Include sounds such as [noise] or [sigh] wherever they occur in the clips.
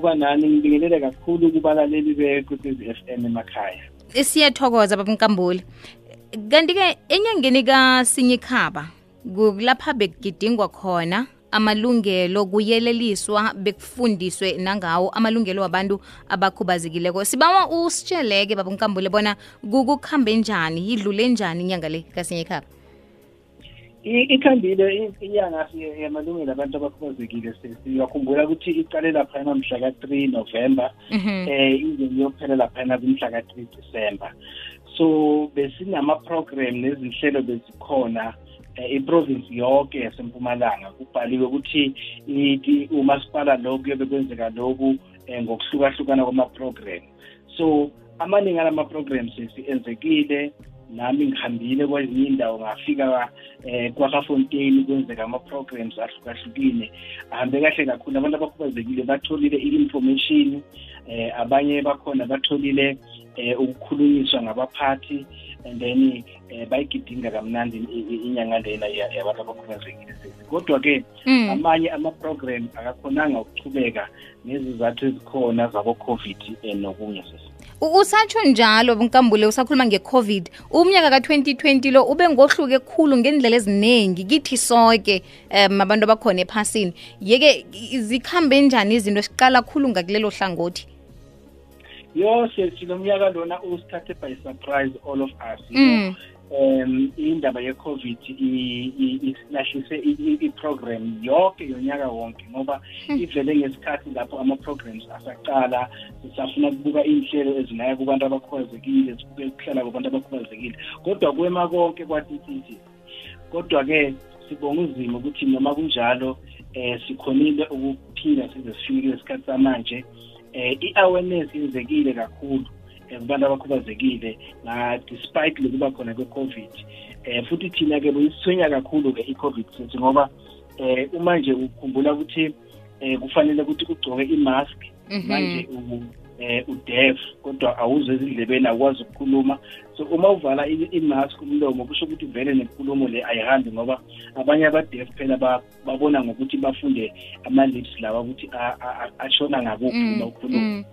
kuba nani? Ngibingelele kakhulu kubalaleli bekwekwezi F M emakhaya. Siyathokoza baba Nkambule kanti-ke enyangeni kasinyikhaba kulapha bekugidingwa khona amalungelo kuyeleliswa bekufundiswe nangawo amalungelo wabantu abakhubazekileko. Sibawa usitsheleke baba Nkambule bona kukukuhambe njani idlule njani inyanga le kasinyikhaba ikhambile inyanga yamalungelo abantu abakhubazekile siyakhumbula ukuthi iqale laphana mhla ka-three november um ize iyophela laphana kumhla ka-three december. So besinama-program nezinhlelo bezikhona iprovince yonke yasempumalanga. Kubhaliwe ukuthi umasipala lo kuyobe kwenzeka lokhu um ngokuhlukahlukana kwama-program. So amaningi alama-programs enzekile. Nami ngihambile kwezinye indawo ngafika um kwaKafontein kwenzeka ama-programs ahlukahlukile. Ahambe kahle kakhulu abantu abakhubazekile batholile i-information um abanye bakhona batholile um ukukhulunyiswa ngabaphathi and then um bayigidinga kamnandi inyanga lena yabantu abakhubazekile kodwa-ke amanye ama-program akakhonanga ukuchubeka nezizathu ezikhona zabo-covid um nokunye sesi usatsho njalo nkambule usakhuluma nge-covid. Umnyaka ka-2020 lo ube ngohluke khulu ngendlela eziningi kithi sonke um abantu abakhona ephasini. Yeke zikhambe njani izinto siqala khulu ngakulelo hlangothi? Yo silo mnyaka lona usithathe by surprise all of us know? Um indaba ye-covid ilahlise i-program yonke yonyaka wonke ngoba ivele ngesikhathi lapho ama-programs asaqala sisafuna ukubuka iy'nhlelo ezinaya kubantu abakhubazekile sibuke ukuhlala kwabantu abakhubazekile. Kodwa kwema konke kwatititi kodwa-ke sibonga uzima ukuthi noma kunjalo um sikhonile ukuphila size sifike isikhathi samanje um i-awareness yenzekile kakhulu. Kubantu abakhubazekile despite lokuba khona kwe-covid um futhi thina ke buyisithwenya kakhulu ke i-covid sithi ngoba um uma nje ukhumbula ukuthi um kufanele ukuthi ugcoke i-mask manje eh udef kodwa awuzwe ezindlebeni akwazi ukukhuluma. So uma uvala i-mask umlomo kusho ukuthi vele nenkulumo le ayihambi ngoba abanye abadef phela babona ngokuthi bafunde ama-lips lawa ukuthi ashona ngakuphi uma ukhuluma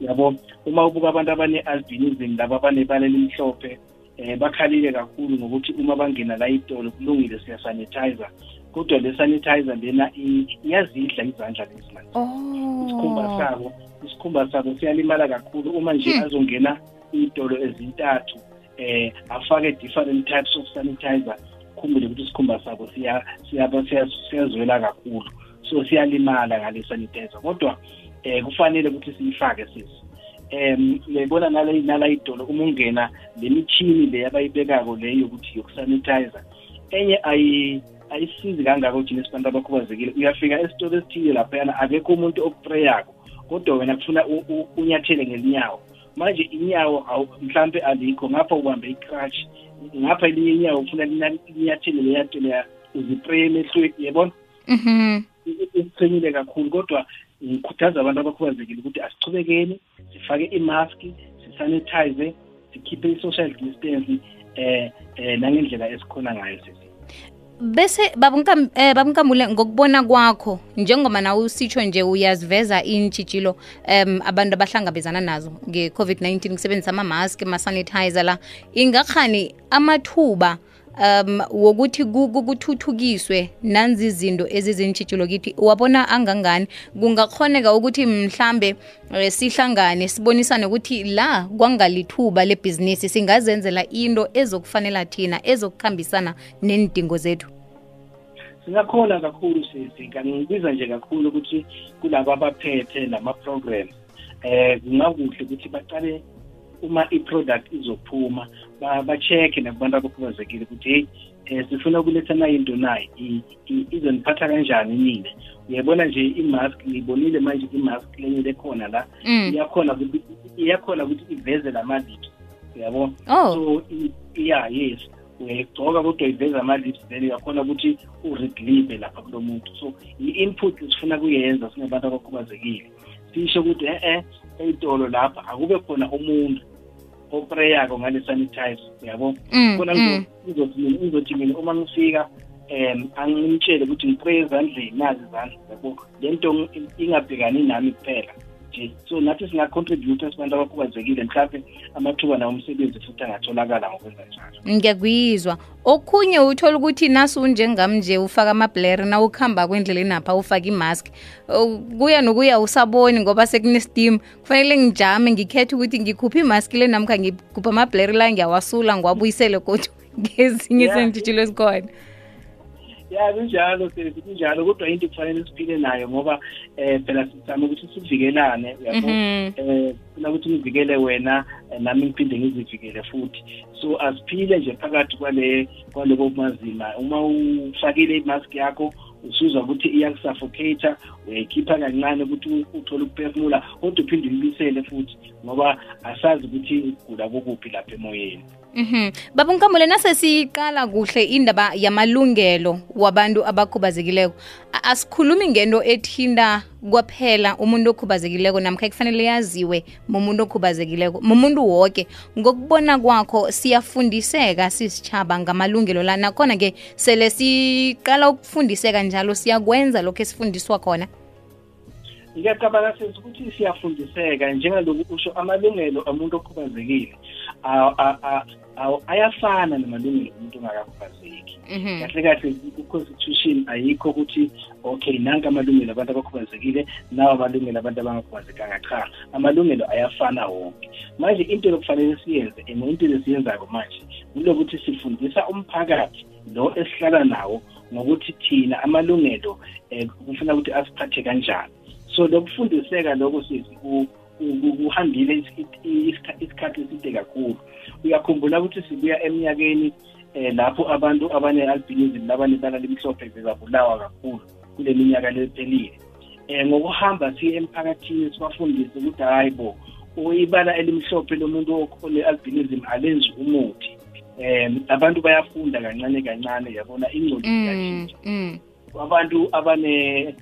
yabo uma ubuka abantu abane-albinism laba abanebala elimhlophe um bakhalile kakhulu ngokuthi uma bangena la itolo kulungile siyasanitizer kodwa le sanitizer lena iyazidla izandla lezi manje. Isikhumba sabo isikhumba sabo siyalimala kakhulu. Uma nje azongena iy'tolo ezintathu um afake different types of sanitizer khumbule ukuthi isikhumba sabo siyazwela kakhulu. So siyalimala ngale sanitizer kodwa eh kufanele ukuthi siyifake sisi. Em lebona nale nala idolo uma ungena lemithini le abayibekako leyo yokuthi yokusanitizer enye ayi ayisizi kangako thina sibantu abakhubazekile. Uyafika esitolo esithile laphayana akekho umuntu okupreyako kodwa wena kufuna unyathele ngelinyawo manje inyawo mhlampe alikho ngapha ubambe icrutch ngapha elinye inyawo ufuna linyathele leyanto leya uzipreye emehlweni yabona isiqinile kakhulu kodwa ngikhuthaza abantu abakhubazekile ukuthi asichubekeni sifake i-mask sisanitize sikhiphe i-social distance eh eh nangendlela esikhona ngayo sisi. Bese babunkamule ngokubona kwakho njengoba nawe usitsho nje uyaziveza iintshitshilo um abantu abahlangabezana nazo nge-covid-19 kusebenzisa amamaski ama-sanitizer la. Ingakhani amathuba um wokuthi kuthuthukiswe nanzi izinto ezizintshitshilo kithi wabona angangani? Kungakhoneka ukuthi mhlambe sihlangane sibonisane ukuthi la kwangalithuba lebhizinisi singazenzela into ezokufanela thina ezokuhambisana nendingo zethu. Singakhona kakhulu sisi ngibiza nje kakhulu ukuthi kulabo abaphethe lama-program um kungakuhle ukuthi baqale uma i-product izophuma ba-check-e nakubantu abakhubazekile ukuthi heyi um sifuna ukuletha nayo into nayo izoniphatha kanjani nina? Uyabona nje i-mask ngiyibonile manje imask lenyele khona la iyakhona ukuthi iyakhona ukuthi iveze lama-lips uyabona? So ya yes uyayigcoka kodwa iveze ama-lips then uyakhona ukuthi ureglive lapha kulo muntu. So i-input sifuna kuyenza singabantu abakhubazekile. Sisho ukuthi e-e eyitolo lapha akube khona umuntu opreyako ngale sanitizer yabo? Khona ngizothi mina uma ngifika um angimtshele ukuthi ngipreye ezandleni nazi izandla yabo? Le nto ingabhekani nami kuphela. Nje. So nathi singacontribute sibantu abakhubazekile mhlawumbe amathuba nawo umsebenzi futhi angatholakala ngokwenza njalo ngiyakuyizwa. Okhunye uthola ukuthi nasi unjengam nje ufaka amableri na ukuhamba kwendleleni apha ufake imask kuya nokuya usaboni ngoba sekunestim kufanele ngijame ngikhethe ukuthi ngikhuphe imask le namkha ngikhuphe amableri la ngiyawasula ngiwabuyisele kodwa [laughs] ngezinye sentshitshilo esikhona ya kunjalo sesi kunjalo kodwa into kufanele siphile nayo ngoba eh phela sizama ukuthi sivikelane uyabo? Eh funa ukuthi ngivikele wena nami ngiphinde ngizivikele futhi. So asiphile nje phakathi kwale kwaloko mazima. Uma ufakile imask yakho usuzwa ukuthi iyakusuffocate uyayikhipha kancane ukuthi uthole ukuphefumula kodwa uphinde uyibisele futhi ngoba asazi ukuthi ukugula kokuphi lapha emoyeni. Mhm. Baba unkamule nase siqala kuhle indaba yamalungelo wabantu abakhubazekileko. Asikhulumi ngento ethinda kwaphela umuntu okhubazekileko namkha kufanele yaziwe mumuntu okhubazekileko. Mumuntu wonke ngokubona kwakho siyafundiseka sisichaba ngamalungelo la nakhona ke sele siqala ukufundiseka njalo siyakwenza lokho esifundiswa khona. ngiyacabanga senza ukuthi siyafundiseka njengaloku usho amalungelo omuntu okhubazekile ayafana namalungelo omuntu ongakakhubazeki. Kahle kahle ku-constitution ayikho ukuthi okay nanke amalungelo abantu abakhubazekile nawo amalungelo abantu abangakhubazekanga cha. Amalungelo ayafana wonke. Manje into lokufanele siyenze and into lesiyenzayo manje kulokuthi sifundisa umphakathi lo esihlala nawo ngokuthi thina amalungelo um kufuna ukuthi asiphathe kanjani. So lokufundiseka lokho sisi kuhambile isikhathi eside kakhulu. Uyakhumbula ukuthi sibuya eminyakeni eh lapho abantu abane-albinism labanebala limhlophe bebabulawa kakhulu kule minyaka lephelile eh ngokuhamba siye emphakathini sibafundise ukuthi hayi bo ibala elimhlophe lomuntu one-albinism alenzi umuthi. Um abantu bayafunda kancane kancane yabona ingqondo iyashintsha. abantu abane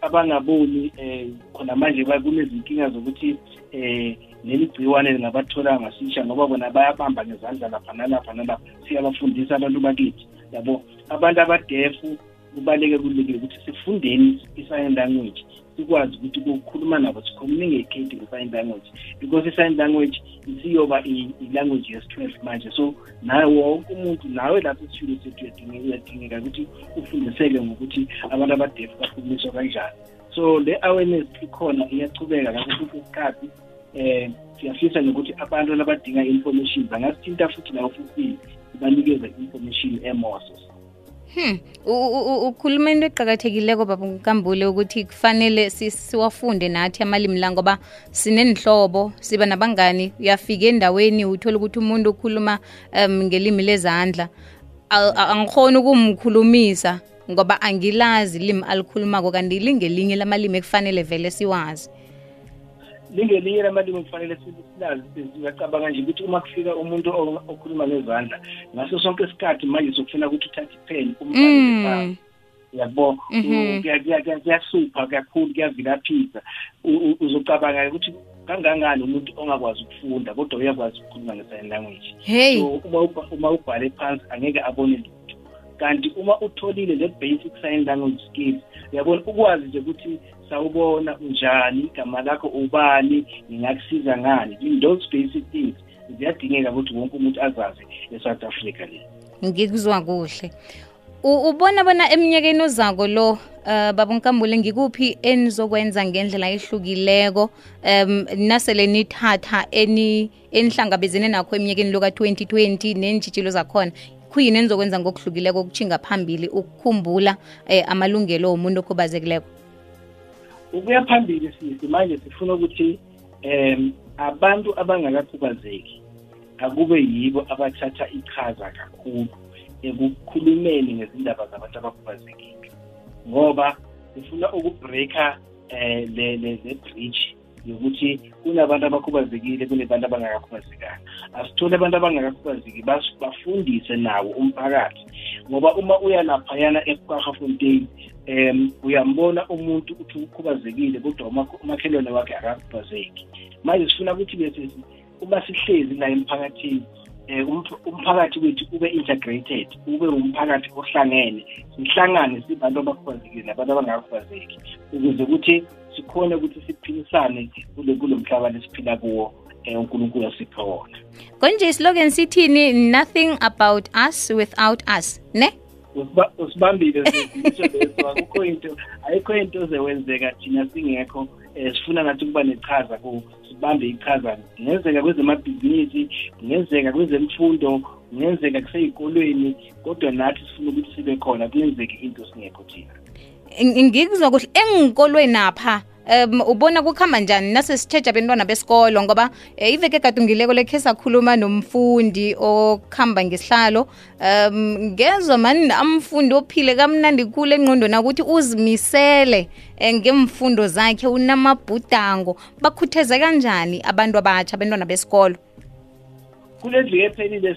abangaboni eh khona manje kunezinkinga zokuthi eh leli gciwane lingabathola ngasisha ngoba bona bayabamba ngezandla lapha nalapha nalapha siyabafundisa abantu bakithi. Yabo abantu abadefu kubaleke kulekile ukuthi sifundeni i-sign language. Sikwazi ukuthi kukhuluma nabo sicommunicate nge-sign language because i-sign language isiyoba i-language yesi-twelve manje. So nawe wonke umuntu nawe lapho esifilo sethu uyadingeka ukuthi ufundiseke ngokuthi abantu abadefu bakhulumiswa kanjani. So le awareness ikhona iyachubeka ngaso sonke isikhathi um siyafisa nokuthi abantu labadinga information bangasithinta futhi nawofisini banikeze information emoso Hmm. Ukhuluma into eqakathekileko baba kambule ukuthi kufanele siwafunde nathi amalimi la ngoba sinenhlobo siba nabangani. Uyafika endaweni uthole ukuthi umuntu ukhuluma um ngelimi lezandla. Angikhona ukumkhulumisa ngoba angilazi ilimi alikhulumako kanti lingelinye lamalimi ekufanele vele siwazi lingelinye lamalimi kufanele silazi ngiyacabanga nje ukuthi uma kufika umuntu okhuluma ngezandla ngaso sonke isikhathi manje sokufuna ukuthi uthathe ipen umbhalele phansi yabo kuyasupha kakhulu kuyavilaphisa. Uzocabanga ukuthi kangangani umuntu ongakwazi ukufunda kodwa uyakwazi ukukhuluma nge-sign language? Hey. So uma ubhale phansi angeke abone lutho. Kanti uma utholile le basic sign language skills uyabona ukwazi nje ukuthi sawubona unjani igama lakho ubani ngingakusiza ngani? In those basic things ziyadingeka ukuthi wonke umuntu azazi e-south africa le. Ngikuzwa kuhle. Ubona bona eminyakeni ozako lo uh, babankambule ngikuphi enizokwenza ngendlela ehlukileko um nasele nithatha enihlangabezene nakho eminyakeni loka-2020 neentshitshilo zakhona? Khuyini enizokwenza ngokuhlukileko okuthinga phambili ukukhumbula eh, amalungelo omuntu okhubazekileko ukuya phambili sisi manje sifuna ukuthi um abantu abangakakhubazeki akube yibo abathatha iqhaza kakhulu ekukhulumeni ngezindaba zabantu abakhubazekile. Ngoba sifuna ukubreaka eh le le bridge yokuthi kunabantu abakhubazekile kunebantu abangakakhubazekanga. Asithole abantu abangakakhubazeki bafundise nawo umphakathi. Ngoba uma uya laphayana eKwaGafontein um uyambona umuntu uthi ukhubazekile kodwa umakhelwane wakhe akakhubazeki. Manje sifuna ukuthi bese uma sihlezi la emphakathini um umphakathi wethu ube integrated ube umphakathi ohlangene sihlangane sibantu abakhubazekile nabantu abangakhubazeki ukuze ukuthi sikhone ukuthi siphilisane kule kulo mhlaba lesiphila kuwo um unkulunkulu asipha wona konje islogan sithini? Nothing about us without us ne usibambile sesisho leso akukho into ayikho into zewenzeka thina singekho um sifuna nathi ukuba nechaza ku sibambe ichaza kungenzeka kwezemabhizinisi kungenzeka kwezemfundo kungenzeka kusey'kolweni kodwa nathi sifuna ukuthi sibe khona kungenzeki into singekho thina. Ng- ngikuzwa kuhle engikolweni apha um ubona kukhamba njani? Nasesitshetsha bentwana besikolo ngoba eh, iveke egadungileko lekhe sakhuluma nomfundi okuhamba ngesihlalo. Um ngezwa mani amfundi ophile kamnandi khulu engqondweni akuthi uzimisele eh, ngemfundo zakhe unamabhudango. Bakhutheze kanjani abantu abatsha bentwana besikolo kule viki ephelile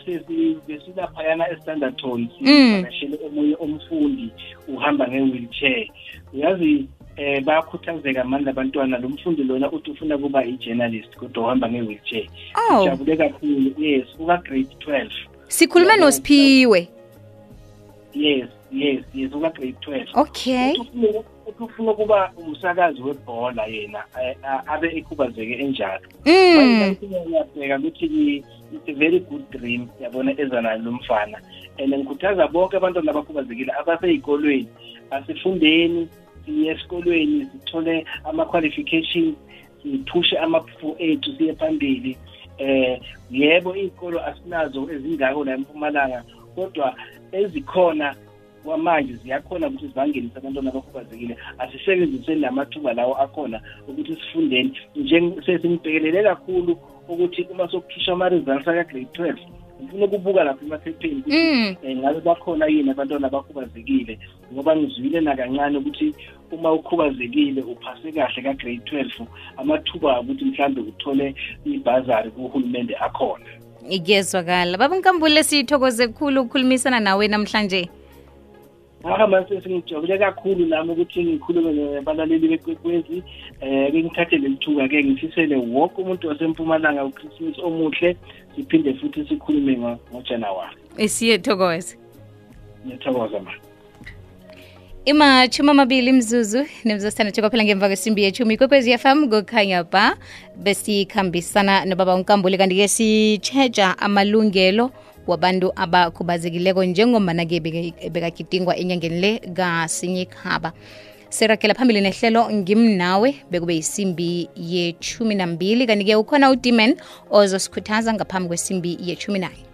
besilaphayana estanderton Mm. sivakashele omunye umfundi uhamba nge-wheelchair. Uyazi um bayakhuthazeka mani labantwana lo mfundi lona uthi ufuna kuba i-journalist kodwa uhamba nge-wheelchair. Oh. Jabule kakhulu. Yes uka-grade twelve. Sikhulume nosiphiwe yes yes yes uka-grade twelve. Okay Uthi ufuna- uthi ufuna ukuba umsakazi webhola yena eh, a- abe ekhubazeke enjalo. Mm. ngiyabheka ukuthi i- it's a very good dream yabona eza nalo mfana. And ngikhuthaza bonke abantwana abakhubazekile abasey'kolweni asifundeni siye esikolweni sithole ama-qualifications siphushe amaphupho ethu siye phambili. Eh yebo iy'kolo asinazo ezingako la empumalanga kodwa ezikhona kwamanje ziyakhona ukuthi zibangenise abantwana abakhubazekile. Asisebenziseni lamathuba lawo akhona ukuthi sifundeni. Nje sesingibhekelele kakhulu ukuthi uma sokukhishwa ama-results aka-grade twelve ngifuna ukubuka lapha emaphepheni ukuthi Mm. um ngabe bakhona yini abantwana abakhubazekile? Ngoba ngizwile nakancane ukuthi uma ukhubazekile uphase kahle ka-grade twelve amathuba ukuthi mhlawumbe uthole ibhazari kuhulumende akhona. Ngiyezwakala. Baba nkambule sithokoze kukhulu ukukhulumisana nawe namhlanje. Ngakho manje sengijabule kakhulu nami ukuthi ngikhulume nabalaleli bekwekwezi um ke ngithathe leli thuba-ke ngifisele wonke umuntu wasempumalanga uchristmas omuhle siphinde futhi sikhulume ngo- ngojanuwari. Siyethokoze ngiyathokoza ma. Imashumi amabili mzuzu nemzosithandathu kwaphela ngemva kwesimbi yechumi kwekwezi fm kukhanya ba besikhambisana nobaba unkambule kanti-ke sitsheja amalungelo wabantu abakhubazekileko njengombana-ke bekagidingwa enyangeni le kasinye ikhaba sirakela phambili nehlelo ngimnawe bekube yisimbi yechumi nambili kanti-ke ukhona udiman ozosikhuthaza ngaphambi kwesimbi yechumi naye